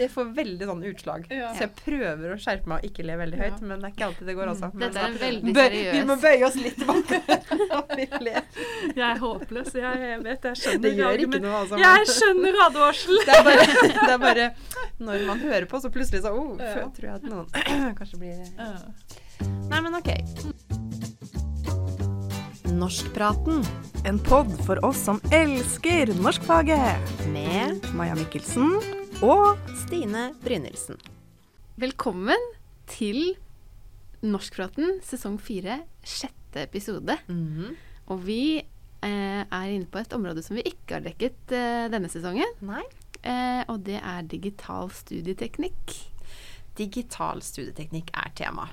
det får veldig sånn utslag. Ja. Så jeg prøver å skjerpe meg og ikke le veldig høyt, men det er ikke alltid det går, altså. Men Dette er en veldig bøy- Vi må bøye oss litt tilbake. Jeg er håpløs. Jeg, jeg vet, jeg skjønner Det gjør ikke noe, altså. Jeg skjønner advarsel. Det er, bare, det er bare når man hører på, så plutselig så oh, Ja. tror jeg at noen kanskje blir Ja. Nei, men OK. Norskpraten. En pod for oss som elsker norskfaget. Med Maja Mikkelsen og Stine Brynildsen. Velkommen til Norskpraten sesong fire, sjette episode. Mhm. Og vi eh, er inne på et område som vi ikke har dekket eh, denne sesongen. Nei. Eh, og det er digital studieteknikk. Digital studieteknikk er tema.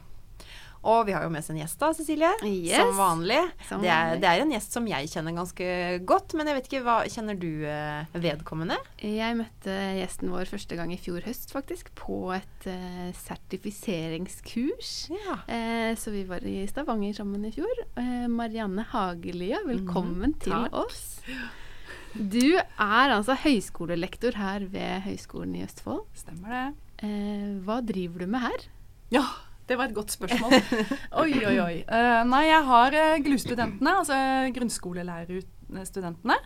Og vi har jo med oss en gjest da, Cecilie. Yes. Som vanlig. Som det, er, det er en gjest som jeg kjenner ganske godt, men jeg vet ikke, hva Kjenner du eh, vedkommende? Jeg møtte gjesten vår første gang i fjor høst, faktisk, på et eh, sertifiseringskurs. Ja. Eh, så vi var i Stavanger sammen i fjor. Eh, Marianne Hagelia, velkommen til oss. Du er altså høyskolelektor her ved Høgskolen i Østfold. Stemmer det. Eh, hva driver du med her? Ja, det var et godt spørsmål. Oi, oi, oi. Uh, nei, jeg har uh, GLU-studentene, altså grunnskolelærerstudentene.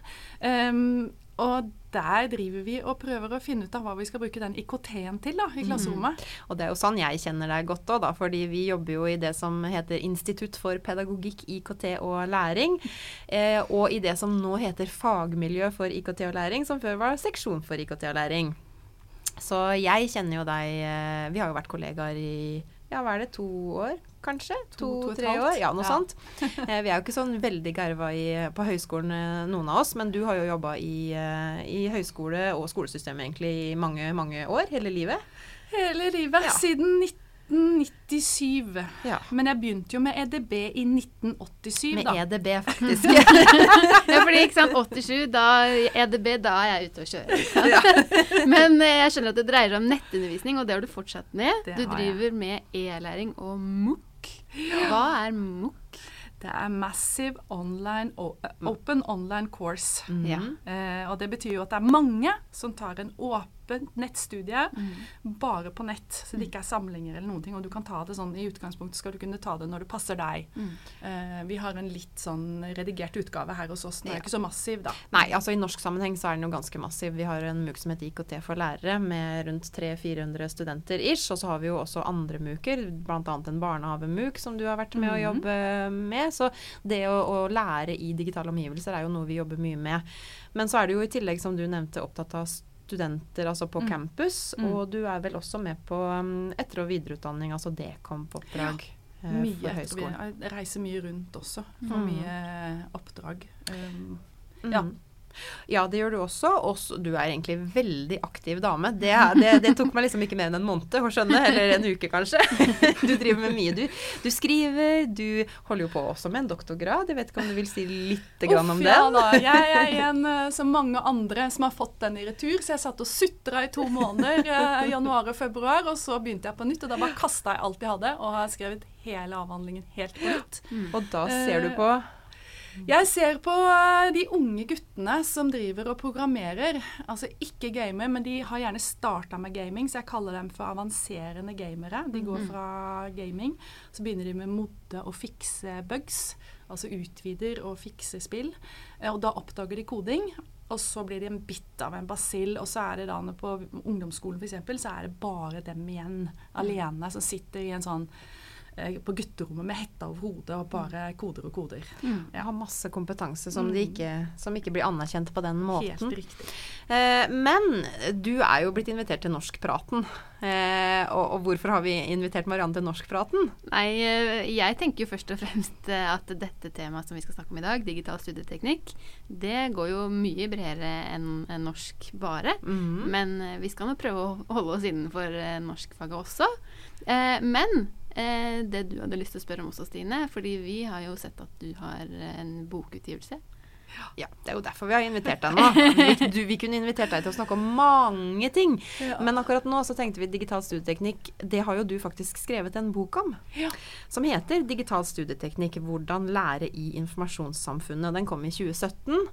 Um, og der driver vi og prøver å finne ut av hva vi skal bruke den IKT-en til da, i klasserommet. Og det er jo sånn jeg kjenner deg godt òg, fordi vi jobber jo i det som heter Institutt for pedagogikk, IKT og læring. Eh, og i det som nå heter Fagmiljø for IKT og læring, som før var Seksjon for IKT og læring. Så jeg kjenner jo deg eh, Vi har jo vært kollegaer i ja, hva er det, to år kanskje? To, to To-tre år? Ja, noe Ja. sånt. Eh, vi er jo ikke sånn veldig garva i, på høyskolen, eh, noen av oss, men du har jo jobba i, eh, i høyskole og skolesystemet egentlig i mange, mange år, hele livet. Hele livet, Ja. siden 1997. Ja. Men jeg begynte jo med EDB i 1987, Med da. EDB, faktisk. Ja, fordi ikke sant, 87, da EDB, da er jeg ute og kjører. Ja. Men eh, jeg skjønner at det dreier seg om nettundervisning, og det har du fortsatt med. Det Du jeg. driver med e-læring og MOOC. Hva er MOOC? Det er Massive Online Open Online Course. Mm. Ja. Eh, og det betyr jo at det er mange som tar en åpen nettstudie bare på nett, så det ikke er samlinger eller noen ting. Og du kan ta det sånn i utgangspunktet skal du kunne ta det når det passer deg. Mm. Uh, vi har en litt sånn redigert utgave her hos oss. Den er Ja. ikke så massiv, da. Nei, altså i norsk sammenheng så er den jo ganske massiv. Vi har en MOOC som heter IKT for lærere med rundt 300-400 studenter ish. Og så har vi jo også andre MOOC-er, bl.a. en barnehage-MOOC som du har vært med å Mhm. jobbe med. Så det å, å lære i digitale omgivelser er jo noe vi jobber mye med. Men så er du jo i tillegg, som du nevnte, opptatt av studenter altså på Mm. campus. Mm. Og du er vel også med på um, etter- og videreutdanning, altså Dekomp-oppdrag eh, Mye for etter- høyskolen. Jeg reiser mye rundt også. for Mm. mye oppdrag. Um, Mm. Ja. Ja, det gjør du også. Og du er egentlig veldig aktiv dame. Det, det, det tok meg liksom ikke mer enn en måned å skjønne, eller en uke kanskje. Du driver med mye. Du, du skriver, du holder jo på også med en doktorgrad. Jeg vet ikke om du vil si litt grann om det? ja da. Jeg er en eh, som mange andre som har fått den i retur, så jeg satt og sutra i to måneder, eh, januar og februar, og så begynte jeg på nytt, og da bare kasta jeg alt jeg hadde, og har skrevet hele avhandlingen helt på nytt. Og da ser du på Jeg ser på eh, de unge guttene som driver og programmerer. Altså ikke gamer, men de har gjerne starta med gaming, så jeg kaller dem for avanserende gamere. De går fra gaming, så begynner de med modde og fikse bugs. Altså utvider og fikser spill. Eh, Og da oppdager de koding. Og så blir de en bitt av en basill, og så er det da på ungdomsskolen f.eks., så er det bare dem igjen alene som sitter i en sånn på gutterommet med hetta over hodet og bare koder og koder. Jeg har masse kompetanse som, Mm. de ikke, som ikke blir anerkjent på den måten. Helt riktig. Eh, men du er jo blitt invitert til Norskpraten. Eh, og, og hvorfor har vi invitert Marianne til Norskpraten? Nei, eh, jeg tenker jo først og fremst eh, at dette temaet som vi skal snakke om i dag, digital studieteknikk, det går jo mye bredere enn en norsk bare. Mm. Men eh, vi skal nå prøve å holde oss innenfor eh, norskfaget også. Eh, men eh, det du hadde lyst til å spørre om også, Stine, fordi vi har jo sett at du har en bokutgivelse. Ja, Det er jo derfor vi har invitert deg nå. Vi, du, vi kunne invitert deg til å snakke om mange ting. Ja. Men akkurat nå så tenkte vi digital studieteknikk. Det har jo du faktisk skrevet en bok om. Ja. Som heter 'Digital studieteknikk hvordan lære i informasjonssamfunnet'. Den kom i 2017.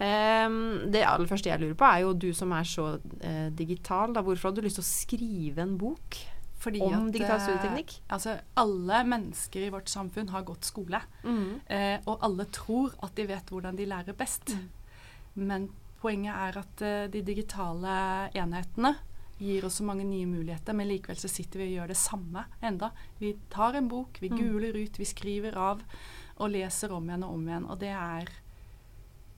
Um, det aller første jeg lurer på, er jo du som er så uh, digital. Da, hvorfor hadde du lyst til å skrive en bok? Fordi Om at, digital eh, studieteknikk? Altså, alle mennesker i vårt samfunn har gått skole. Eh, og alle tror at de vet hvordan de lærer best. Men poenget er at eh, de digitale enhetene gir oss så mange nye muligheter, men likevel så sitter vi og gjør det samme enda. Vi tar en bok, vi Mm. guler ut, vi skriver av og leser om igjen og om igjen. Og det er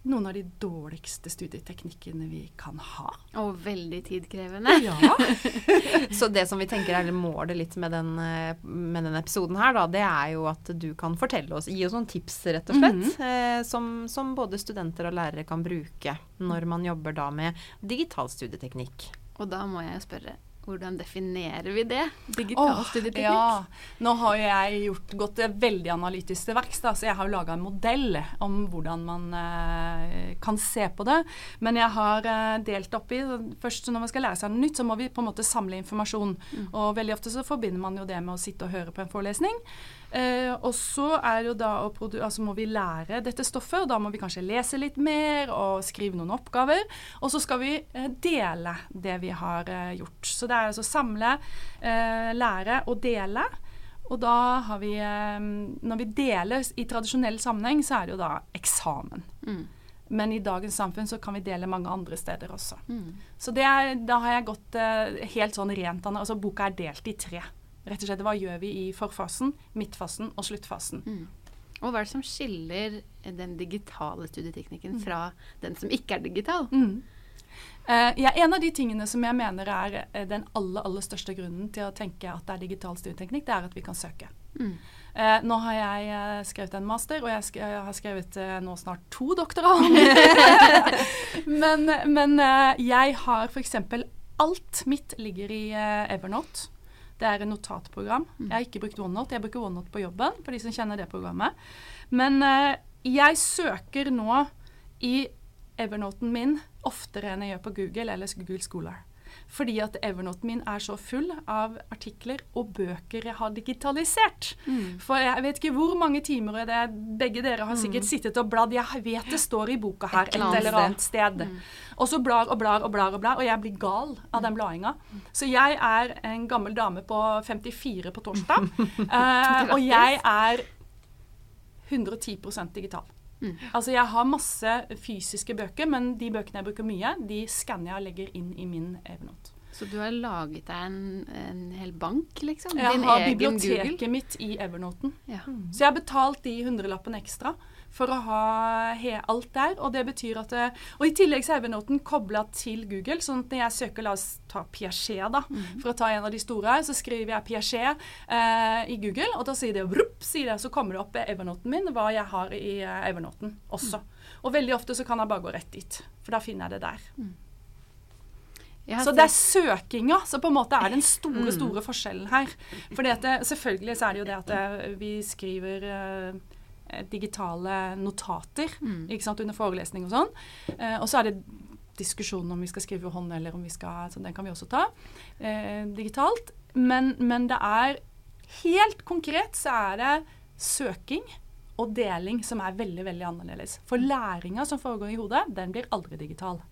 noen av de dårligste studieteknikkene vi kan ha. Og veldig tidkrevende. Ja. Så det som vi tenker er målet litt med den, eh, med den episoden her, da, det er jo at du kan fortelle oss, gi oss noen tips rett og slett, Mhm. eh, som, som både studenter og lærere kan bruke når man jobber da med digital studieteknikk. Og da må jeg jo spørre, hvordan definerer vi det? Digital studieteknikk? Ja. Nå har jeg gjort, gått veldig analytisk til verks, så jeg har laga en modell om hvordan man eh, kan se på det. Men jeg har eh, delt opp i Først når man skal lære seg noe nytt, så må vi på en måte samle informasjon. Og veldig ofte så forbinder man jo det med å sitte og høre på en forelesning. Eh, og så er jo da å altså må vi lære dette stoffet, og da må vi kanskje lese litt mer og skrive noen oppgaver. Og så skal vi eh, dele det vi har eh, gjort. Så det er altså samle, eh, lære og dele. Og da har vi eh, Når vi deler i tradisjonell sammenheng, så er det jo da eksamen. Mm. Men i dagens samfunn så kan vi dele mange andre steder også. Mm. Så det er, da har jeg gått eh, helt sånn rent Altså boka er delt i tre. Rett og slett hva gjør vi i forfasen, midtfasen og sluttfasen. Mm. Og hva er det som skiller den digitale studieteknikken fra den som ikke er digital? Mm. Uh, ja, en av de tingene som jeg mener er uh, den aller, aller største grunnen til å tenke at det er digital studieteknikk, det er at vi kan søke. Mm. Uh, nå har jeg skrevet en master, og jeg, sk jeg har skrevet nå snart to doktorader. men men jeg har f.eks. alt mitt ligger i Evernote. Det er en notatprogram. Jeg har ikke brukt OneNote. Jeg bruker OneNote på jobben, for de som kjenner det programmet. Men eh, jeg søker nå i Evernoten min oftere enn jeg gjør på Google eller Google Scholar. Fordi at Evernoten min er så full av artikler og bøker jeg har digitalisert. Mm. For jeg vet ikke hvor mange timer det er. Begge dere har sikkert sittet og bladd. Jeg vet det står i boka her Et eller eller annet sted. sted. Og så blar og blar og blar, og blar, og jeg blir gal av den bladinga. Så jeg er en gammel dame på 54 på torsdag. uh, og jeg er 110% digital. Mm. Altså Jeg har masse fysiske bøker, men de bøkene jeg bruker mye, de skanner jeg og legger inn i min Evernote. Så du har laget deg en, en hel bank, liksom? Jeg Din har biblioteket Google? mitt i Evernoten. Ja. Så jeg har betalt de hundrelappene ekstra for å ha alt der. Og det betyr at det, Og i tillegg så er Evernoten kobla til Google. sånn at når jeg søker, la oss ta Piaget, da, for å ta en av de store her, så skriver jeg Piaget eh, i Google, og da sier det vrupp, sier det, så kommer det opp Evernoten min, hva jeg har i eh, Evernoten også. Og veldig ofte så kan jeg bare gå rett dit, for da finner jeg det der. Jeg Så det er søkinga som på en måte er den store, Mm. store forskjellen her. For selvfølgelig så er det jo det at eh, vi skriver eh, digitale notater Mm. sant, under forelesning og sånn. Eh, og så er det diskusjonen om vi skal skrive hånd eller om vi skal Så den kan vi også ta eh, digitalt. Men, men det er Helt konkret så er det søking og deling som er veldig, veldig annerledes. For læringa som foregår i hodet, den blir aldri digital.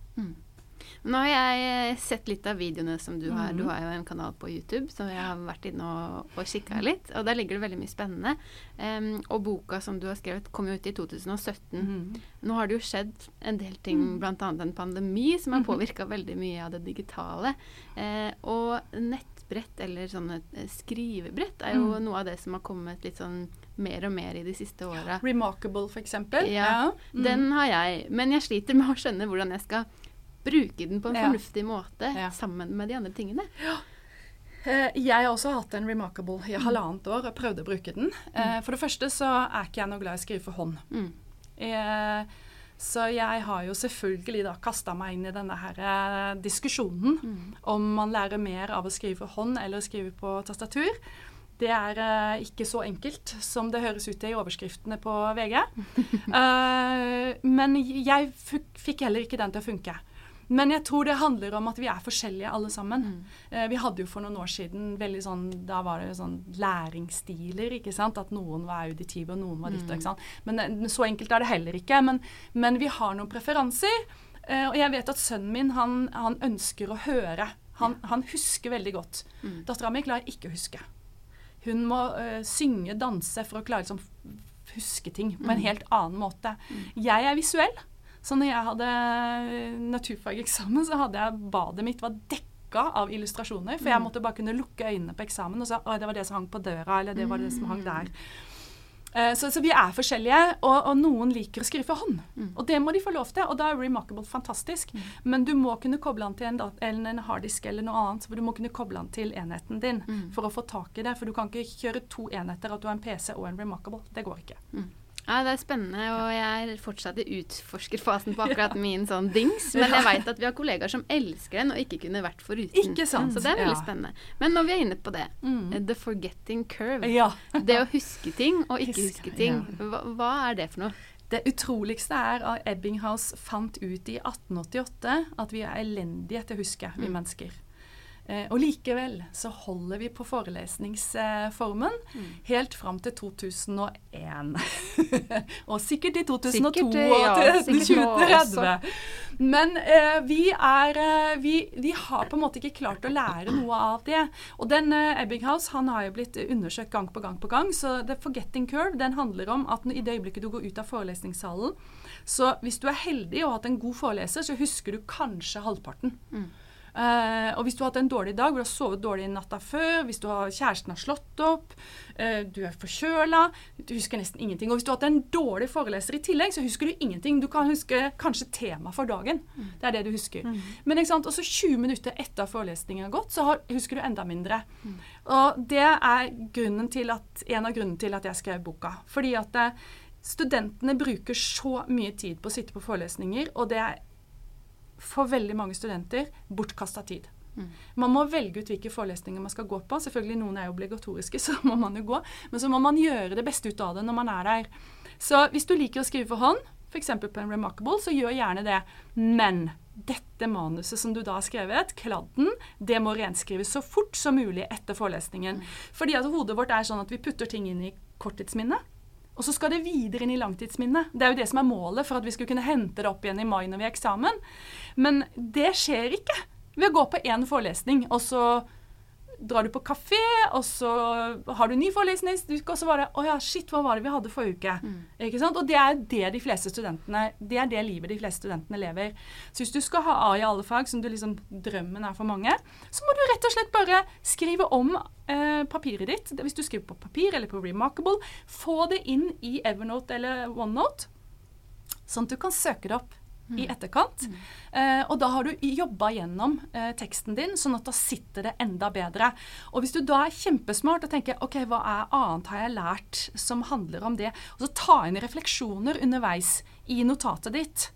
Nå har jeg eh, sett litt av videoene som du har. Mhm. Du har jo en kanal på YouTube som jeg har vært inne og, og kikka litt. Og der ligger det veldig mye spennende. Um, og boka som du har skrevet, kom jo ut i 2017. Mm. Nå har det jo skjedd en del ting, Mm. bl.a. en pandemi, som har Mhm. påvirka veldig mye av det digitale. Uh, og nettbrett, eller sånne eh, skrivebrett, er jo noe av det som har kommet litt sånn mer og mer i de siste åra. Remarkable, for eksempel. Ja, Mm. Den har jeg, men jeg sliter med å skjønne hvordan jeg skal bruke den på en fornuftig måte sammen med de andre tingene. Ja. Jeg har også hatt en Remarkable i halvannet år og prøvde å bruke den. Eh, For det første så er ikke jeg noe glad i å skrive for hånd. Mm. Eh, Så jeg har jo selvfølgelig da kasta meg inn i denne her eh, diskusjonen Mm. om man lærer mer av å skrive for hånd eller å skrive på tastatur. Det er uh, ikke så enkelt som det høres ut til i overskriftene på VG. uh, men jeg fikk heller ikke den til å funke. Men jeg tror det handler om at vi er forskjellige alle sammen. Eh, vi hadde jo for noen år siden veldig sånn Da var det sånn læringsstiler, ikke sant. At noen var auditive, og noen var ditt og ikke sant. Men eh, så enkelt er det heller ikke. Men, men vi har noen preferanser. Eh, og jeg vet at sønnen min, han, han ønsker å høre. Han, han husker veldig godt. Mm. Dattera mi klarer ikke å huske. Hun må øh, synge, danse for å klare liksom huske ting på en helt annen måte. Jeg er visuell. Så når jeg hadde eh, naturfageksamen, så hadde jeg badet mitt var dekka av illustrasjoner. For jeg måtte bare kunne lukke øynene på eksamen og si at det var det som hang på døra, eller det var det som hang der. Eh, Så, så vi er forskjellige, og, og noen liker å skrive for hånd. Og det må de få lov til, og da er Remarkable fantastisk. Men du må kunne koble den til en, eller en harddisk eller noe annet. For du må kunne koble den til enheten din for å få tak i det. For du kan ikke kjøre to enheter, at du har en PC og en Remarkable. Det går ikke. Ja, det er spennende, og jeg er fortsatt i utforskerfasen på akkurat min sånn dings. Men jeg veit at vi har kollegaer som elsker den og ikke kunne vært foruten. Ikke sant? Så det er veldig spennende. Men når vi er inne på det, Mm. eh, the forgetting curve. Ja. Det å huske ting og ikke Huske, huske ting. Hva, hva er det for noe? Det utroligste er at Ebbinghaus fant ut i 1888 at vi er elendige til å huske, vi mennesker. Eh, og likevel så holder vi på forelesningsformen helt fram til 2001. og sikkert i 2002 Sikkert, ja, og til 2030. Men eh, vi er eh, vi, vi har på en måte ikke klart å lære noe av det. Og den eh, Ebbinghaus han har jo blitt undersøkt gang på gang på gang. Så the forgetting curve den handler om at i det øyeblikket du går ut av forelesningssalen, så hvis du er heldig og har hatt en god foreleser, så husker du kanskje halvparten. Eh, og hvis du har hatt en dårlig dag, hvor du har sovet dårlig natta før, hvis du har, kjæresten har slått opp, uh, du er forkjøla, du husker nesten ingenting. Og hvis du har hatt en dårlig foreleser i tillegg, så husker du ingenting. Du kan huske kanskje tema for dagen. Det er det du husker. Men ikke sant, også 20 minutter etter forelesningen har gått, så har, husker du enda mindre. Og det er til at, en av grunnene til at jeg skrev boka. Fordi at eh, studentene bruker så mye tid på å sitte på forelesninger, og det er for veldig mange studenter bortkasta tid. Man må velge ut hvilke forelesninger man skal gå på. Selvfølgelig Noen er jo obligatoriske, så må man jo gå. Men så må man gjøre det beste ut av det når man er der. Så hvis du liker å skrive for hånd, f.eks. på en Remarkable, så gjør gjerne det. Men dette manuset som du da har skrevet, kladden, det må renskrives så fort som mulig etter forelesningen. Fordi at hodet vårt er sånn at vi putter ting inn i korttidsminnet. Og så skal det videre inn i langtidsminnet. Det er jo det som er målet for at vi skulle kunne hente det opp igjen i mai når vi har eksamen. Men det skjer ikke ved å gå på én forelesning, og så drar du på kafé, og så har du ny forelesning neste uke, og så var det Å ja, shit, hva var det vi hadde forrige uke? Ikke sant? Og det er det de fleste studentene Det er det livet de fleste studentene lever. Så hvis du skal ha A i alle fag, som du liksom drømmen er for mange, så må du rett og slett bare skrive om eh, papiret ditt. Hvis du skriver på papir eller på Remarkable, få det inn i Evernote eller OneNote, sånn at du kan søke det opp i etterkant. Eh, og da har du jobba gjennom eh, teksten din, sånn at da sitter det enda bedre. Og hvis du da er kjempesmart og tenker ok, hva er annet har jeg lært som handler om det, og så ta inn refleksjoner underveis i notatet ditt,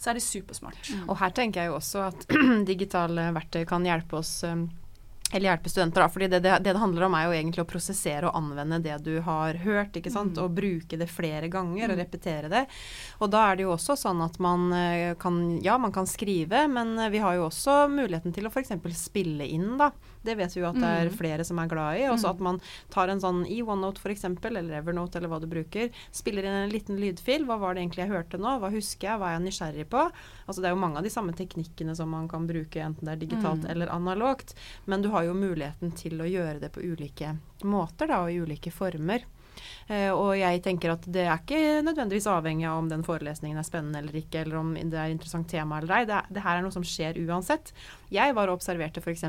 så er det supersmart. Og her tenker jeg jo også at digitale verktøy kan hjelpe oss um, eller hjelpe studenter, da. fordi det, det, det det handler om er jo egentlig å prosessere og anvende det du har hørt, ikke sant. Og bruke det flere ganger og repetere det. Og da er det jo også sånn at man eh, kan Ja, man kan skrive, men eh, vi har jo også muligheten til å f.eks. spille inn, da. Det vet vi jo at det er flere som er glad i. Også at man tar en sånn i OneNote f.eks., eller Evernote eller hva du bruker, spiller inn en liten lydfil. Hva var det egentlig jeg hørte nå? Hva husker jeg? Hva er jeg nysgjerrig på? Altså det er jo mange av de samme teknikkene som man kan bruke, enten det er digitalt eller analogt. Men du har jo muligheten til å gjøre det på ulike måter, da, og i ulike former. Uh, og jeg tenker at det er ikke nødvendigvis avhengig av om den forelesningen er spennende eller ikke, eller om det er interessant tema eller ei. Det, det her er noe som skjer uansett. Jeg var og observerte f.eks.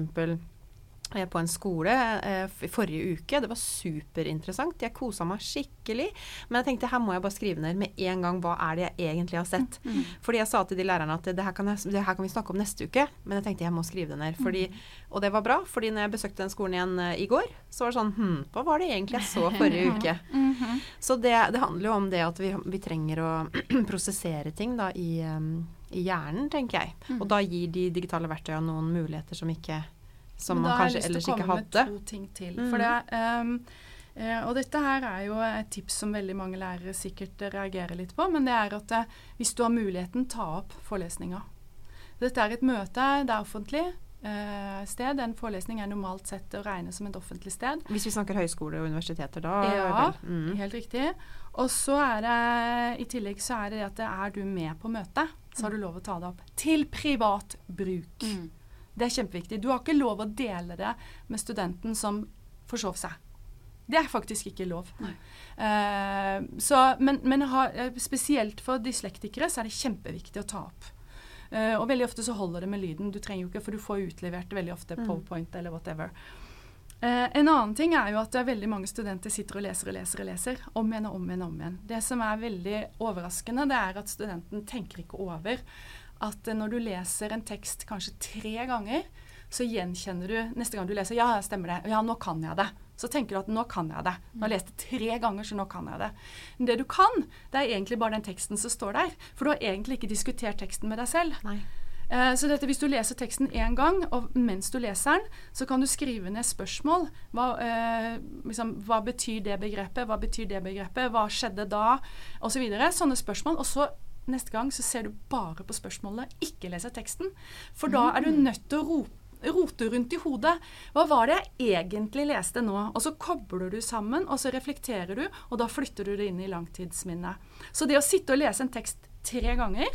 eh, på en skole eh, forrige uke. Det var superinteressant. Jeg kosa meg skikkelig. Men jeg tenkte her må jeg bare skrive ned med en gang hva er det jeg egentlig har sett. Fordi jeg sa til de lærerne at det her, kan jeg, det her kan vi snakke om neste uke. Men jeg tenkte jeg må skrive det ned. Fordi, og det var bra, fordi når jeg besøkte den skolen igjen eh, i går, så var det sånn Hm, hva var det egentlig jeg så forrige uke? Så det, det handler jo om det at vi, vi trenger å prosessere ting da i, i hjernen, tenker jeg. Og da gir de digitale verktøyene noen muligheter som ikke som man kanskje ellers Men man da har jeg lyst til å komme med to ting til. Mm. For det, um, uh, og dette her er jo et tips som veldig mange lærere sikkert reagerer litt på, men det er at uh, hvis du har muligheten, ta opp forelesninga. Dette er et møte, det er offentlig eh, sted. En forelesning er normalt sett å regne som et offentlig sted. Hvis vi snakker høyskole og universiteter, da Ja. Mm. Helt riktig. Og så er det i tillegg så er det at er du med på møtet, så har du lov å ta det opp til privat bruk. Mm. Det er kjempeviktig. Du har ikke lov å dele det med studenten som forsov seg. Det er faktisk ikke lov. Eh, så, men men ha, eh, spesielt for dyslektikere så er det kjempeviktig å ta opp. Uh, og veldig ofte så holder det med lyden. Du trenger jo ikke, for du får utlevert veldig ofte Mm. PowerPoint eller whatever. Uh, en annen ting er jo at det er veldig mange studenter sitter og leser og leser og leser. Om igjen og om igjen og om igjen. Det som er veldig overraskende, det er at studenten tenker ikke over at eh, når du leser en tekst kanskje tre ganger, så gjenkjenner du neste gang du leser Ja, stemmer det. Ja, nå kan jeg det. Så tenker du at nå kan jeg det. Nå har jeg lest det tre ganger, så nå kan jeg det. Men det du kan, det er egentlig bare den teksten som står der. For du har egentlig ikke diskutert teksten med deg selv. Nei. Eh, Så dette, hvis du leser teksten én gang, og mens du leser den, så kan du skrive ned spørsmål. Hva, eh, liksom, hva betyr det begrepet? Hva betyr det begrepet? Hva skjedde da? Og så videre. Sånne spørsmål. Og så neste gang så ser du bare på spørsmålet, ikke leser teksten. For da er du nødt til å rope rote rundt i hodet. Hva var det jeg egentlig leste nå? Og så kobler du sammen, og så reflekterer du, og da flytter du det inn i langtidsminnet. Så det å sitte og lese en tekst tre ganger,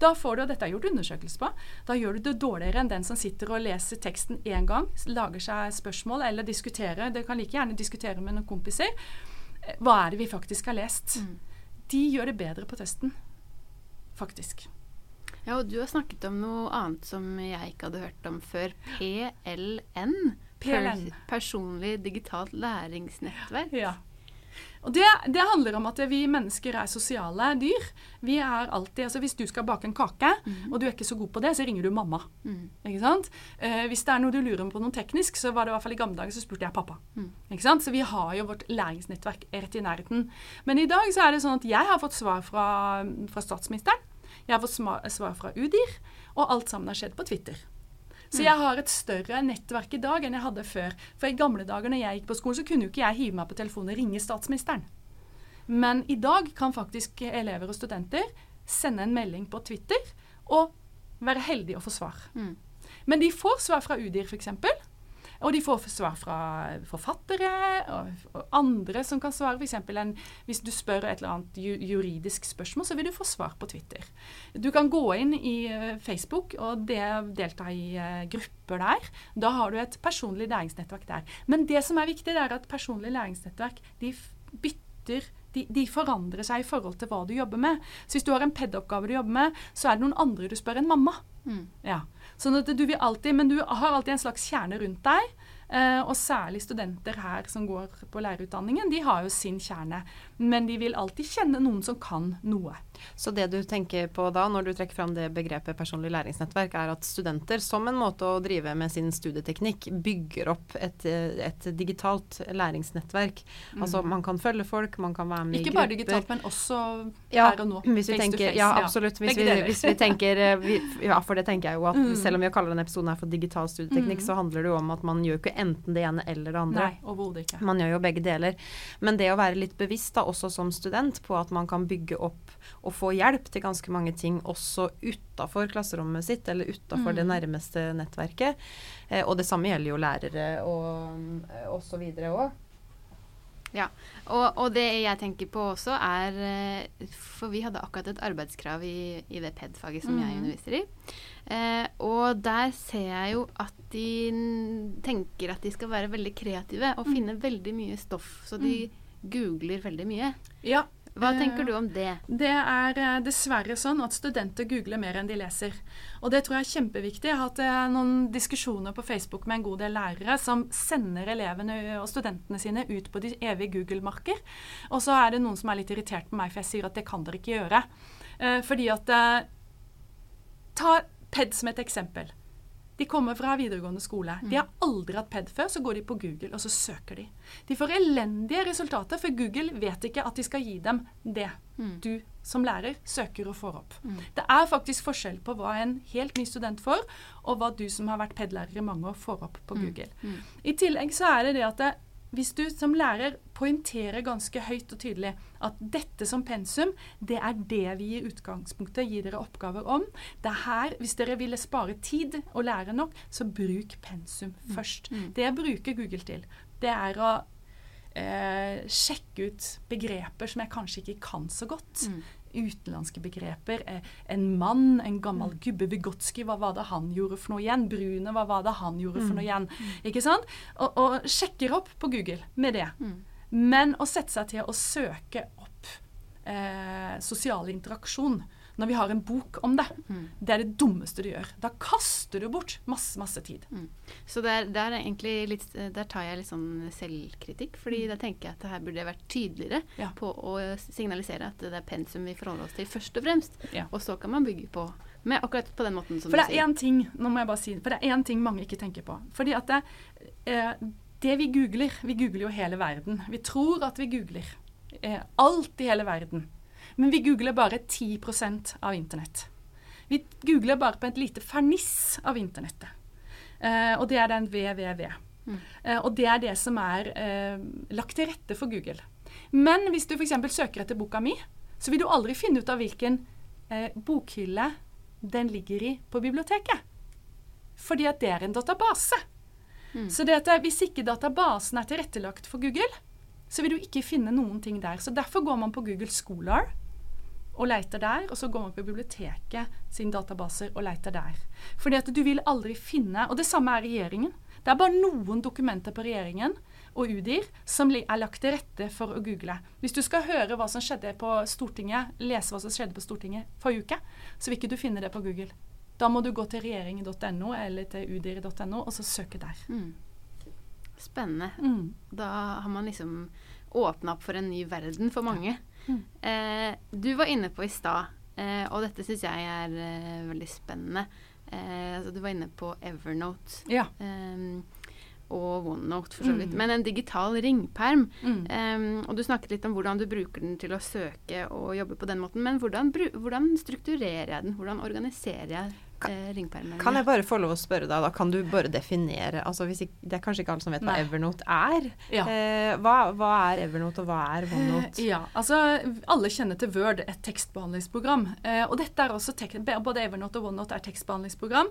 da får du, og dette er gjort undersøkelse på, da gjør du det dårligere enn den som sitter og leser teksten én gang, lager seg spørsmål eller diskuterer. Det kan like gjerne diskutere med noen kompiser. Eh, Hva er det vi faktisk har lest? Mm. De gjør det bedre på testen. Faktisk. Ja, og du har snakket om noe annet som jeg ikke hadde hørt om før. PLN. PLN. Per personlig digitalt læringsnettverk. Ja. Og det, det handler om at vi mennesker er sosiale dyr. Vi er alltid, altså Hvis du skal bake en kake, mm. og du er ikke så god på det, så ringer du mamma. Mm. Ikke sant? Eh, hvis det er noe du lurer på noe teknisk, så var det i hvert fall i gamle dager så spurte jeg pappa. Mm. Ikke sant? Så vi har jo vårt læringsnettverk rett i nærheten. Men i dag så er det sånn at jeg har fått svar fra, fra statsministeren. Jeg har fått svar fra UDIR, og alt sammen har skjedd på Twitter. Så jeg har et større nettverk i dag enn jeg hadde før. For i gamle dager når jeg gikk på skolen, så kunne jo ikke jeg hive meg på telefonen og ringe statsministeren. Men i dag kan faktisk elever og studenter sende en melding på Twitter og være heldige å få svar. Mm. Men de får svar fra UDIR f.eks. Og de får svar fra forfattere og, og andre som kan svare. For eksempel en, hvis du spør et eller annet ju, juridisk spørsmål, så vil du få svar på Twitter. Du kan gå inn i eh, Facebook og de, delta i uh, grupper der. Da har du et personlig læringsnettverk der. Men det som er viktig, er at personlige læringsnettverk de bytter de, de forandrer seg i forhold til hva du jobber med. Så hvis du har en PED-oppgave du jobber med, så er det noen andre du spør enn mamma. Mm. Ja. Sånn at du vil alltid, Men du har alltid en slags kjerne rundt deg. Eh, og særlig studenter her som går på lærerutdanningen, de har jo sin kjerne. Men de vil alltid kjenne noen som kan noe. Så det du tenker på da, når du trekker fram det begrepet personlig læringsnettverk, er at studenter, som en måte å drive med sin studieteknikk, bygger opp et, et digitalt læringsnettverk. Altså man kan følge folk, man kan være med i Ikke bare digitalt, men også Ja, her og nå. Hvis vi face to face, ja, absolutt. Hvis vi, hvis vi tenker eh, vi, Ja, for det tenker jeg jo at Mm. selv om vi kaller denne episoden her for digital studieteknikk, Mm. så handler det jo om at man gjør ikke enten det ene eller det andre. Nei, overhodet ikke. Man gjør jo begge deler. Men det å være litt bevisst da, også som student på at man kan bygge opp og få hjelp til ganske mange ting også utafor klasserommet sitt, eller utafor Mm. det nærmeste nettverket. Eh, og det samme gjelder jo lærere og, og så videre òg. Og, og det jeg tenker på også er eh, For vi hadde akkurat et arbeidskrav i, i det PED-faget som jeg Mhm. underviser i. Eh, og der ser jeg jo at de tenker at de skal være veldig kreative og Mm. finne veldig mye stoff. Så de googler veldig mye. Ja, Hva Eh, tenker du om det? Det er eh, dessverre sånn at studenter googler mer enn de leser. Og det tror jeg er kjempeviktig. Jeg har hatt eh, noen diskusjoner på Facebook med en god del lærere som sender elevene og studentene sine ut på de evige Google-marker. Og så er det noen som er litt irritert på meg, for jeg sier at det kan dere ikke gjøre. Fordi at Ta PED som et eksempel. De kommer fra videregående skole. De har aldri hatt PED før, så går de på Google, og så søker de. De får elendige resultater, for Google vet ikke at de skal gi dem det du som lærer søker og får opp. Det er faktisk forskjell på hva en helt ny student får, og hva du som har vært PED-lærer i mange år, får opp på Google. I tillegg så er det det at det, hvis du som lærer poengterer ganske høyt og tydelig at dette som pensum, det er det vi i utgangspunktet gir dere oppgaver om. Det er her, Hvis dere ville spare tid og lære nok, så bruk pensum først. Det jeg bruker Google til, det er å eh, sjekke ut begreper som jeg kanskje ikke kan så godt. Utenlandske begreper. Eh, en mann, en gammel gubbe. Vygotsky, hva var det han gjorde for noe igjen? Brune, hva var det han gjorde for noe igjen? Ikke sant? Og, og sjekker opp på Google med det. Men å sette seg til å søke opp eh, sosial interaksjon når vi har en bok om det, det er det dummeste du gjør. Da kaster du bort masse, masse tid. Så der, der, er litt, der tar jeg litt sånn selvkritikk, fordi da tenker jeg at det her burde jeg vært tydeligere Ja. på å signalisere at det er pensum vi forholder oss til først og fremst. Ja. Og så kan man bygge på med akkurat på den måten som For du er sier. En ting nå må jeg bare si, for det er én ting mange ikke tenker på. Fordi at det, eh, det vi googler Vi googler jo hele verden. Vi tror at vi googler eh, alt i hele verden. Men vi googler bare 10% av internett. Vi googler bare på et lite ferniss av internettet. Eh, og det er den www. Eh, og det er det som er eh, lagt til rette for Google. Men hvis du f.eks. søker etter boka mi, så vil du aldri finne ut av hvilken eh, bokhylle den ligger i på biblioteket. Fordi at det er en database. Så det at hvis ikke databasen er tilrettelagt for Google, så vil du ikke finne noen ting der. Så derfor går man på Google Scholar og leter der, og så går man på biblioteket sine databaser og leter der. Fordi at du vil aldri finne Og det samme er regjeringen. Det er bare noen dokumenter på regjeringen og UDIR som er lagt til rette for å google. Hvis du skal høre hva som skjedde på Stortinget, lese hva som skjedde på Stortinget forrige uke, så vil ikke du finne det på Google. Da må du gå til regjeringen.no eller til udir.no og så søke der. Mm. Spennende. Mm. Da har man liksom åpna opp for en ny verden for mange. Mm. Eh, du var inne på i stad, eh, og dette syns jeg er eh, veldig spennende. Eh, altså, du var inne på Evernote Ja. eh, og OneNote, for så vidt. Mm. Men en digital ringperm. Mm. Eh, og du snakket litt om hvordan du bruker den til å søke og jobbe på den måten. Men hvordan, hvordan strukturerer jeg den? Hvordan organiserer jeg eh, ringpermen? Kan jeg bare få lov å spørre deg, da kan du bare definere altså hvis ikke, Det er kanskje ikke alle som vet hva Evernote er. Ja. Eh, hva, hva er Evernote, og hva er OneNote? Eh, Ja, altså Alle kjenner til Word, et tekstbehandlingsprogram. Eh, og dette er også Både Evernote og OneNote er tekstbehandlingsprogram,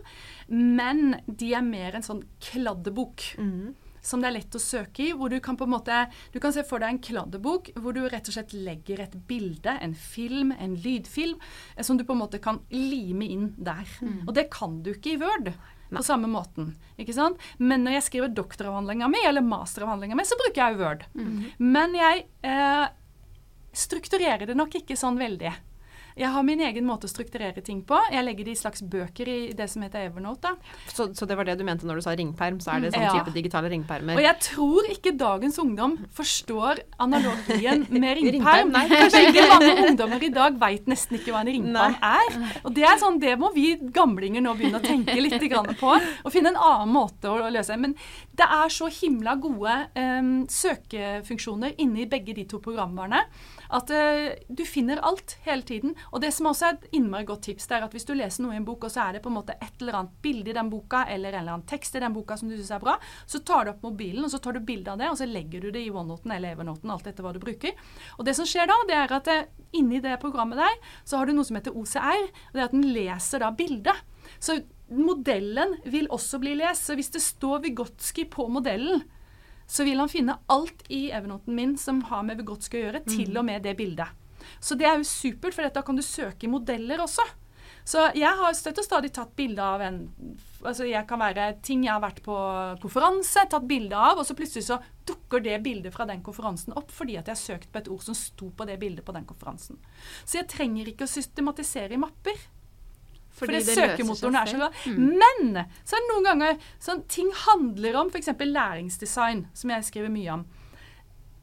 men de er mer en sånn kladdebok. Mhm. Som det er lett å søke i. hvor Du kan på en måte, du kan se for deg en kladdebok hvor du rett og slett legger et bilde, en film, en lydfilm, eh, som du på en måte kan lime inn der. Og det kan du ikke i Word. På samme måten. ikke sant? Men når jeg skriver doktoravhandlinga mi, eller masteravhandlinga mi, så bruker jeg Word. Men jeg eh, strukturerer det nok ikke sånn veldig. Jeg har min egen måte å strukturere ting på. Jeg legger det i slags bøker i det som heter Evernote. Så, så det var det du mente når du sa ringperm? Så er det sånn Ja. type digitale ringpermer? Og jeg tror ikke dagens ungdom forstår analogien med Ringperm, ringperm. nei. Kanskje ikke mange ungdommer i dag veit nesten ikke hva en ringperm er. Og det er sånn, det må vi gamlinger nå begynne å tenke litt grann på. Og finne en annen måte å løse det. Men det er så himla gode um, søkefunksjoner inni begge de to programvarene at uh, du finner alt hele tiden. Og det som også er et innmari godt tips, det er at hvis du leser noe i en bok, og så er det på en måte et eller annet bilde i den boka, eller en eller annen tekst i den boka som du syns er bra, så tar du opp mobilen, og så tar du bilde av det, og så legger du det i OneNoten eller Evernoten, alt etter hva du bruker. Og det som skjer da, det er at uh, inni det programmet der, så har du noe som heter OCR, og det er at den leser da bildet. Så modellen vil også bli lest. Så hvis det står Vygotsky på modellen, så vil han finne alt i evenoten min som har med Vygotsky å gjøre, til og med det bildet. Så det er jo supert, for da kan du søke i modeller også. Så jeg har støtt og stadig tatt bilde av en altså jeg kan være ting jeg har vært på konferanse, tatt bilde av, og så plutselig så dukker det bildet fra den konferansen opp fordi at jeg har søkt på et ord som sto på det bildet på den konferansen. Så jeg trenger ikke å systematisere i mapper. For Fordi det søkemotoren er så bra. bra. Men så er det noen ganger sånn ting handler om f.eks. læringsdesign, som jeg skriver mye om.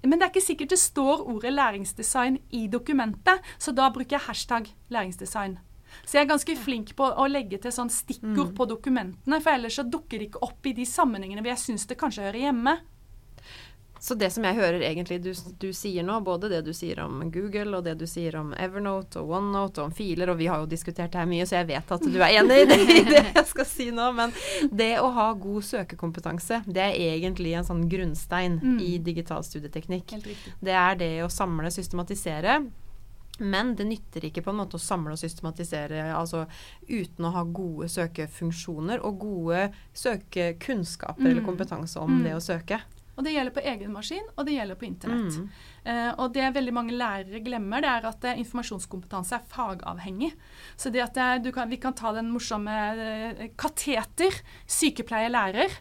Men det er ikke sikkert det står ordet læringsdesign i dokumentet, så da bruker jeg hashtag læringsdesign. Så jeg er ganske flink på å legge til sånn stikkord på dokumentene, for ellers så dukker det ikke opp i de sammenhengene hvor jeg syns det kanskje hører hjemme. Så det som jeg hører egentlig du, du, sier nå, både det du sier om Google, og det du sier om Evernote og OneNote og om filer, og vi har jo diskutert det her mye, så jeg vet at du er enig i det, i det jeg skal si nå, men det å ha god søkekompetanse, det er egentlig en sånn grunnstein mm. i digital studieteknikk. Det er det å samle, systematisere. Men det nytter ikke på en måte å samle og systematisere altså uten å ha gode søkefunksjoner og gode søkekunnskaper mm. eller kompetanse om mm. det å søke. Og det gjelder på egen maskin, og det gjelder på internett. Mm. Uh, og det veldig mange lærere glemmer, det er at uh, informasjonskompetanse er fagavhengig. Så det at det, kan, vi kan ta den morsomme kateter, sykepleier, lærer.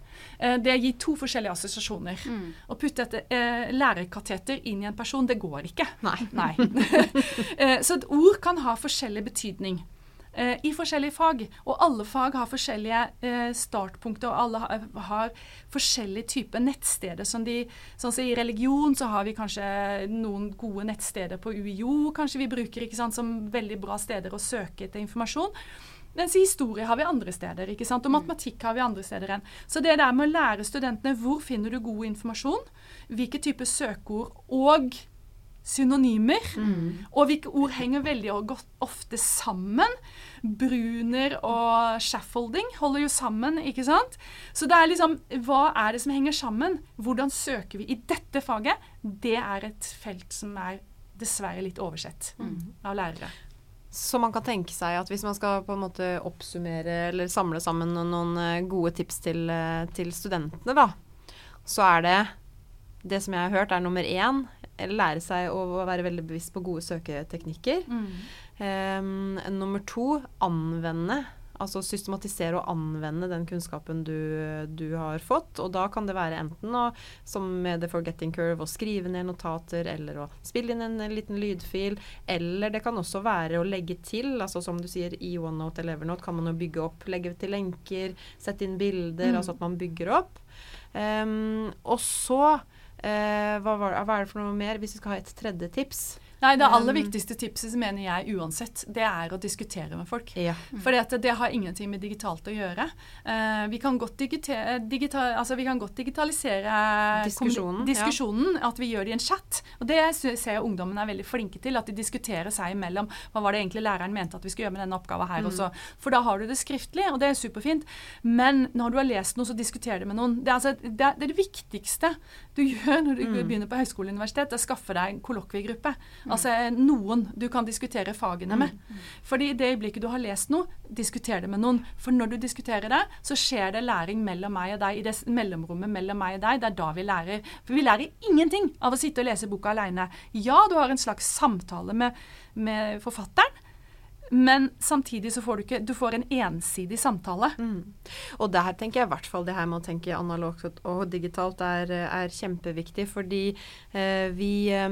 Det gir to forskjellige assosiasjoner. Mm. Å putte et lærerkateter inn i en person, det går ikke. Nei. Nei. Så et ord kan ha forskjellig betydning eh, i forskjellige fag. Og alle fag har forskjellige eh, startpunkter, og alle har, har forskjellige typer nettsteder. Som de, sånn som I religion så har vi kanskje noen gode nettsteder på UiO kanskje vi bruker ikke sant, som veldig bra steder å søke etter informasjon. Mens i historie har vi andre steder, ikke sant? og mm. matematikk har vi andre steder enn. Så det der med å lære studentene hvor finner du god informasjon, hvilke typer søkeord og synonymer. Mm. Og hvilke ord henger veldig ofte sammen. Bruner og scaffolding holder jo sammen, ikke sant? Så det er liksom Hva er det som henger sammen? Hvordan søker vi i dette faget? Det er et felt som er dessverre litt oversett mm. av lærere. Så man kan tenke seg at hvis man skal på en måte oppsummere eller samle sammen noen eh, gode tips til, eh, til studentene, da, så er det det som jeg har hørt, er nummer én lære seg å være veldig bevisst på gode søketeknikker. Mm. Um, nummer to anvende. Altså systematisere og anvende den kunnskapen du, du, har fått. Og da kan det være enten å, som med The Forgetting Curve, å skrive ned notater, eller å spille inn en, en liten lydfil. Eller det kan også være å legge til, altså som du sier i OneNote eller Evernote kan man jo bygge opp, legge til lenker, sette inn bilder, mm. altså at man bygger opp. Um, og så hva, var, hva, er det for noe mer, hvis vi skal ha et tredje tips? Nei, Det aller viktigste tipset mener jeg uansett, det er å diskutere med folk. Ja. For det har ingenting med digitalt å gjøre. Uh, vi, kan digital, altså vi, kan godt digitalisere diskusjonen. diskusjonen ja. At vi gjør det i en chat. Og det ser jeg ungdommen er veldig flinke til. At de diskuterer seg imellom. Hva var det egentlig læreren mente at vi skulle gjøre med denne oppgaven her? Mm. Også. For da har du det skriftlig, og det er superfint. Men når du har lest noe, så diskuterer du med noen. Det er, altså, det, det, er det viktigste du gjør når du mm. begynner på høyskole og universitet. Det er å skaffe deg en kollokviegruppe. Mm. Altså noen du kan diskutere fagene med. Mm. Fordi i det øyeblikket du har lest noe, diskuter det med noen. For når du diskuterer det, så skjer det læring mellom meg og deg. I det mellomrommet mellom meg og deg, det er da vi lærer. For vi lærer ingenting av å sitte og lese boka aleine. Ja, du har en slags samtale med, med forfatteren, men samtidig så får du ikke Du får en ensidig samtale. Mm. Og der tenker jeg i hvert fall det her med å tenke analogt og digitalt er, er kjempeviktig. Fordi eh, vi, eh,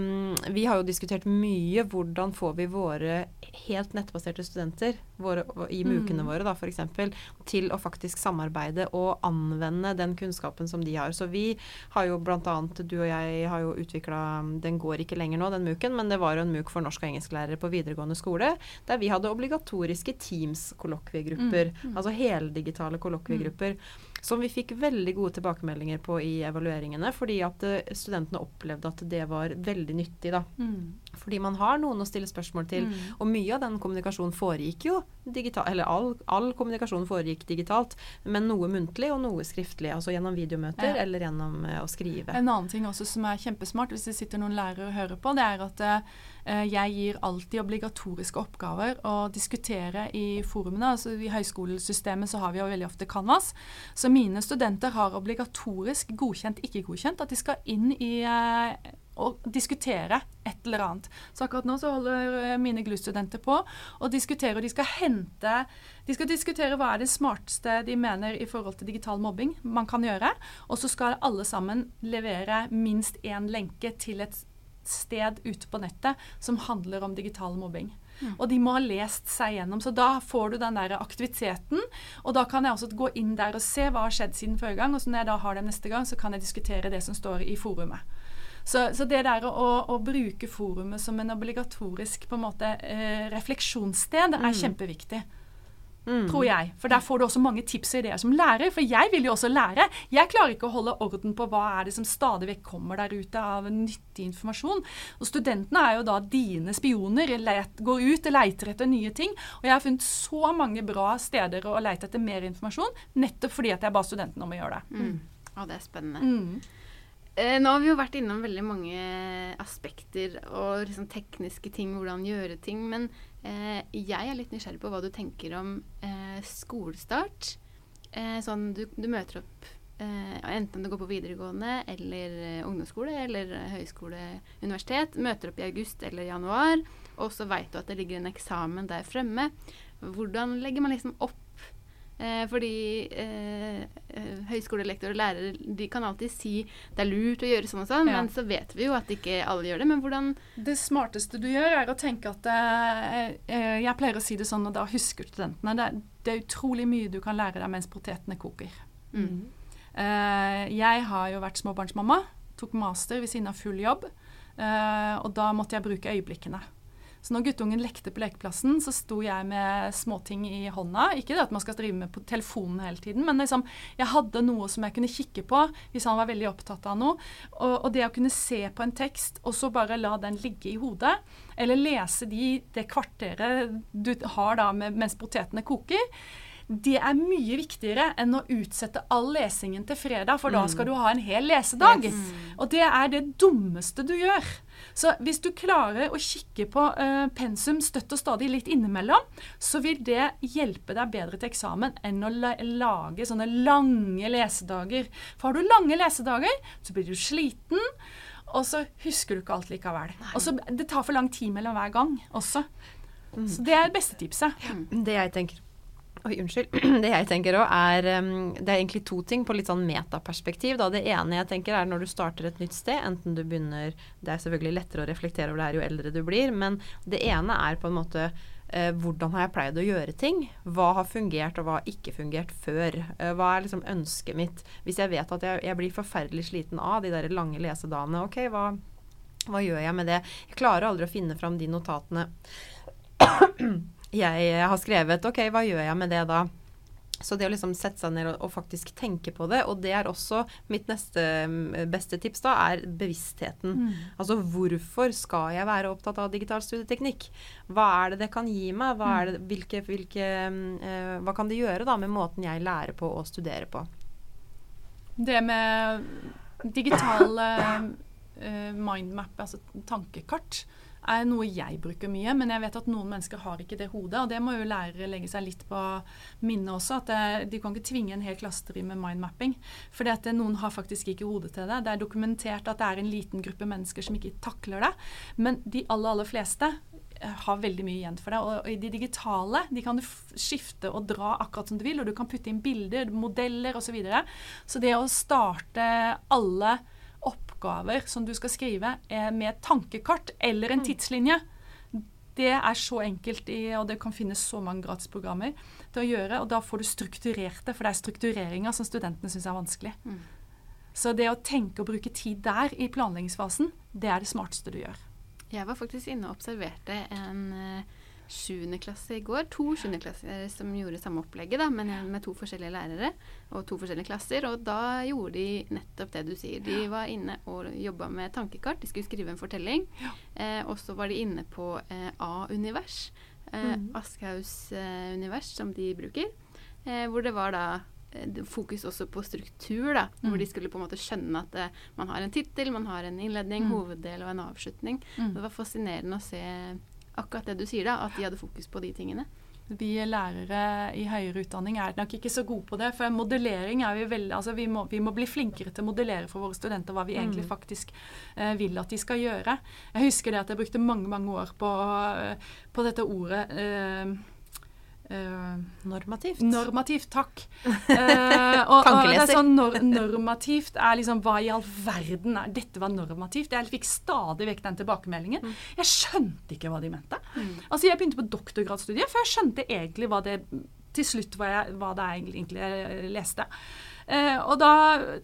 vi, har jo diskutert mye hvordan får vi våre helt nettbaserte studenter våre, i MOOC-ene mm. våre da for eksempel, til å faktisk samarbeide og anvende den kunnskapen som de har. Så vi har jo bl.a. du og jeg har jo utvikla Den går ikke lenger nå, den MOOC-en, men det var jo en muk for norsk- og engelsklærere på videregående skole der vi hadde obligatoriske Teams-kollokviegrupper. Mm. Mm. Altså heldigitale kollokviegrupper. Mm som vi fikk veldig gode tilbakemeldinger på i evalueringene, fordi at uh, studentene opplevde at det var veldig nyttig. da. Mm. Fordi man har noen å stille spørsmål til. Mm. Og mye av den kommunikasjonen foregikk jo digitalt, eller all, all, kommunikasjon foregikk digitalt, men noe muntlig og noe skriftlig. Altså gjennom videomøter ja. eller gjennom uh, å skrive. En annen ting også som er kjempesmart, hvis det sitter noen lærere og hører på, det er at uh, jeg gir alltid obligatoriske oppgaver å diskutere i forumene. altså I høyskolesystemet så har vi jo veldig ofte Canvas. Så mine studenter har obligatorisk godkjent, ikke godkjent, at de skal inn i eh, og diskutere et eller annet. Så akkurat nå så holder eh, mine GLU-studenter på å diskutere, og de skal hente De skal diskutere hva er det smarteste de mener i forhold til digital mobbing man kan gjøre. Og så skal alle sammen levere minst én lenke til et sted ute på nettet som handler om digital mobbing. Mm. Og de må ha lest seg gjennom. Så da får du den der aktiviteten. Og da kan jeg også gå inn der og se hva har skjedd siden forrige gang. Og så når jeg da har det neste gang, så kan jeg diskutere det som står i forumet. Så, så det der å, å, bruke forumet som en obligatorisk på en måte eh, refleksjonssted er kjempeviktig. Mm. Tror jeg. For der får du også mange tips og ideer som lærer. For jeg vil jo også lære. Jeg klarer ikke å holde orden på hva er det som stadig vekk kommer der ute av nyttig informasjon. Og studentene er jo da dine spioner. Let, går ut og leiter etter nye ting. Og jeg har funnet så mange bra steder å leite etter mer informasjon, nettopp fordi at jeg ba studentene om å gjøre det. Mm. Og det er spennende. Mm. Eh, nå har vi jo vært innom veldig mange aspekter og liksom tekniske ting, hvordan gjøre ting. Men eh, jeg er litt nysgjerrig på hva du tenker om eh, skolestart. Eh, sånn du, du, møter opp eh, enten du går på videregående eller eh, ungdomsskole eller høyskole, universitet. Møter opp i august eller januar, og så veit du at det ligger en eksamen der fremme. Hvordan legger man liksom opp Eh, fordi eh, høyskolelektor høyskolelektorer og lærere de kan alltid si det er lurt å gjøre sånn og sånn, ja. men så vet vi jo at ikke alle gjør det. Men hvordan Det smarteste du gjør, er å tenke at eh, eh Jeg pleier å si det sånn, og da husker studentene det, det er utrolig mye du kan lære deg mens potetene koker. Mm. Eh, jeg har jo vært småbarnsmamma. Tok master ved siden av full jobb. og da måtte jeg bruke øyeblikkene. Så når guttungen lekte på lekeplassen, så sto jeg med småting i hånda. Ikke det at man skal drive med på telefonen hele tiden, men liksom, jeg hadde noe som jeg kunne kikke på hvis han var veldig opptatt av noe. Og, og det å kunne se på en tekst, og så bare la den ligge i hodet, eller lese de, det kvarteret du har da med, mens potetene koker, det er mye viktigere enn å utsette all lesingen til fredag, for mm. da skal du ha en hel lesedag. Yes. Og det er det dummeste du gjør. Så hvis du klarer å kikke på uh, pensum støtt og stadig litt innimellom, så vil det hjelpe deg bedre til eksamen enn å la lage sånne lange lesedager. For har du lange lesedager, så blir du sliten. Og så husker du ikke alt likevel. Og så Det tar for lang tid mellom hver gang også. Mm. Så det er det beste tipset. Det jeg tenker Oi, unnskyld. Det jeg tenker òg er Det er egentlig to ting på litt sånn metaperspektiv. Da. Det ene jeg tenker er når du starter et nytt sted, enten du begynner Det er selvfølgelig lettere å reflektere over det her jo eldre du blir, men det ene er på en måte uh, hvordan har jeg pleid å gjøre ting? Hva har fungert, og hva har ikke fungert før? Uh, hva er liksom ønsket mitt? Hvis jeg vet at jeg, jeg, blir forferdelig sliten av de der lange lesedagene, ok, hva, hva gjør jeg med det? Jeg klarer aldri å finne fram de notatene jeg har skrevet. Ok, hva gjør jeg med det da? Så det å liksom sette seg ned og, og, faktisk tenke på det, og det er også mitt neste mm, beste tips, da, er bevisstheten. Mm. Altså hvorfor skal jeg være opptatt av digital studieteknikk? Hva er det det kan gi meg? Hva, det, mm. hvilke, hvilke, uh, hva kan det gjøre da med måten jeg lærer på og studerer på? Det med digital uh, mindmap, altså tankekart, er noe jeg bruker mye, men jeg vet at noen mennesker har ikke det hodet. Og det må jo lærere legge seg litt på minnet også, at det, de kan ikke tvinge en hel klasse til med mindmapping. For noen har faktisk ikke hodet til det. Det er dokumentert at det er en liten gruppe mennesker som ikke takler det. Men de aller, aller fleste eh, har veldig mye igjen for det. Og, i de digitale de kan du skifte og dra akkurat som du vil, og du kan putte inn bilder, modeller osv. Så, videre. så det å starte alle oppgaver som du skal skrive med et tankekart eller en mm. tidslinje. Det er så enkelt, i, og det kan finnes så mange gratisprogrammer til å gjøre. Og da får du strukturert det, for det er struktureringa som studentene syns er vanskelig. Mm. Så det å tenke og bruke tid der i planleggingsfasen, det er det smarteste du gjør. Jeg var faktisk inne og observerte en uh, klasse i går. To sjuendeklasser som gjorde samme opplegget, da, men med to forskjellige lærere og to forskjellige klasser. Og da gjorde de nettopp det du sier. De var inne og jobba med tankekart. De skulle skrive en fortelling. Ja. Eh, og så var de inne på eh, A-univers. Eh, mm. Aschehougs eh, univers, som de bruker. Eh, hvor det var da eh, fokus også på struktur, da, mm. hvor de skulle på en måte skjønne at uh, man har en tittel, man har en innledning, mm. hoveddel og en avslutning. Mm. Det var fascinerende å se akkurat det du sier, da, at de hadde fokus på de tingene. Vi lærere i høyere utdanning er nok ikke så gode på det. For modellering er vi veldig Altså vi må, vi må bli flinkere til å modellere for våre studenter hva vi egentlig mm. faktisk uh, vil at de skal gjøre. Jeg husker det at jeg brukte mange, mange år på, uh, på dette ordet uh, Uh, normativt. Normativt, takk. Uh, og, og, det er sånn nor normativt er liksom Hva i all verden er Dette var normativt. Jeg fikk stadig vekk den tilbakemeldingen. Mm. Jeg skjønte ikke hva de mente. Mm. Altså Jeg begynte på doktorgradsstudiet, for jeg skjønte egentlig hva det til slutt hva, jeg, hva det egentlig jeg leste. Uh, og da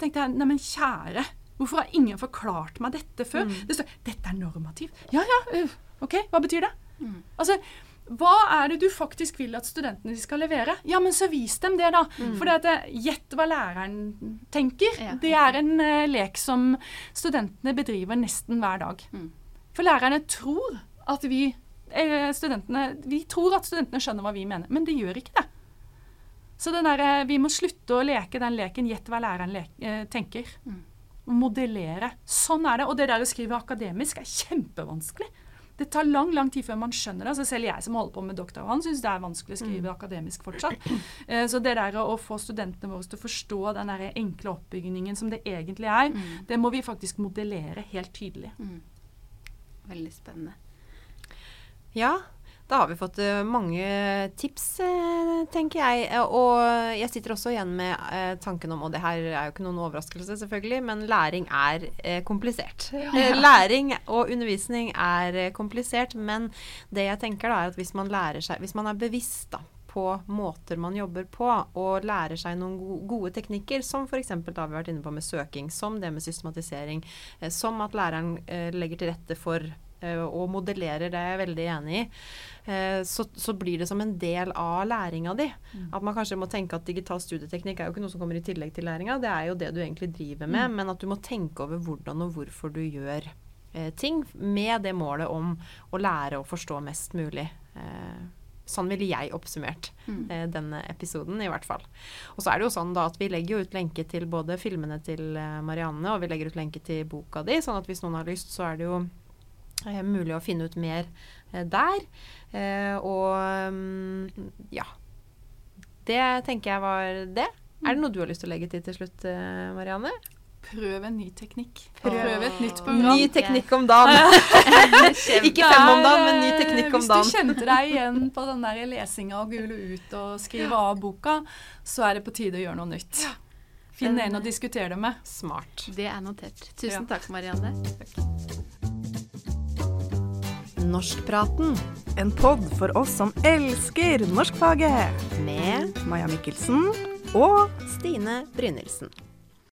tenkte jeg neimen kjære Hvorfor har ingen forklart meg dette før? Mm. Det står 'Dette er normativ'. Ja ja, øh, OK, hva betyr det? Mm. Altså, hva er det du faktisk vil at studentene skal levere? Ja, men så vis dem det, da. For det at gjett hva læreren tenker. Ja. Det er en uh, lek som studentene bedriver nesten hver dag. Mm. For lærerne tror at vi eh, studentene, Vi tror at studentene skjønner hva vi mener, men de gjør ikke det. Så den der, eh, vi må slutte å leke den leken 'gjett hva læreren le eh, tenker'. Mm. Modellere. Sånn er det. Og det der å skrive akademisk er kjempevanskelig. Det tar lang lang tid før man skjønner det. Altså selv jeg som holder på med doktoravhandling, syns det er vanskelig å skrive akademisk fortsatt. Eh, Så det der å få studentene våre til å forstå den der enkle oppbygningen som det egentlig er, Mm. det må vi faktisk modellere helt tydelig. Mm. Veldig spennende. Ja, da har vi fått eh, mange tips, eh, tenker jeg. Eh, Og jeg sitter også igjen med tanken om, og det her er jo ikke noen overraskelse selvfølgelig, men læring er komplisert. Ja. Læring og undervisning er komplisert, men det jeg tenker da er at hvis man lærer seg, hvis man er bevisst da, på måter man jobber på, og lærer seg noen gode teknikker, som f.eks. da vi har vært inne på med søking, som det med systematisering, som at læreren legger til rette for og modellerer, det er jeg veldig enig i, eh, så, så blir det som en del av læringa di. At man kanskje må tenke at digital studieteknikk er jo ikke noe som kommer i tillegg til læringa, det er jo det du egentlig driver med, men at du må tenke over hvordan og hvorfor du gjør eh, ting, med det målet om å lære og forstå mest mulig. Eh, Sånn ville jeg oppsummert Mm. eh, denne episoden, i hvert fall. Og så er det jo sånn da at vi legger jo ut lenke til både filmene til eh, Marianne, og vi legger ut lenke til boka di, sånn at hvis noen har lyst, så er det jo eh, mulig å finne ut mer eh, der. Eh, og mm, ja. Det tenker jeg var det. Er det noe du har lyst til å legge til til slutt, eh, Marianne? Prøv en ny teknikk. Prøv. Prøv et nytt program. Ny teknikk om dagen. Ikke fem om dagen, men ny teknikk om dagen. Hvis du kjente deg igjen på den der lesinga og gule ut og skrive av boka, så er det på tide å gjøre noe nytt. Finn en å diskutere det med. Smart. Det er notert. Tusen takk, Marianne. Norskpraten En pod for oss som elsker norskfaget. med Maja Mikkelsen og Stine Brynildsen.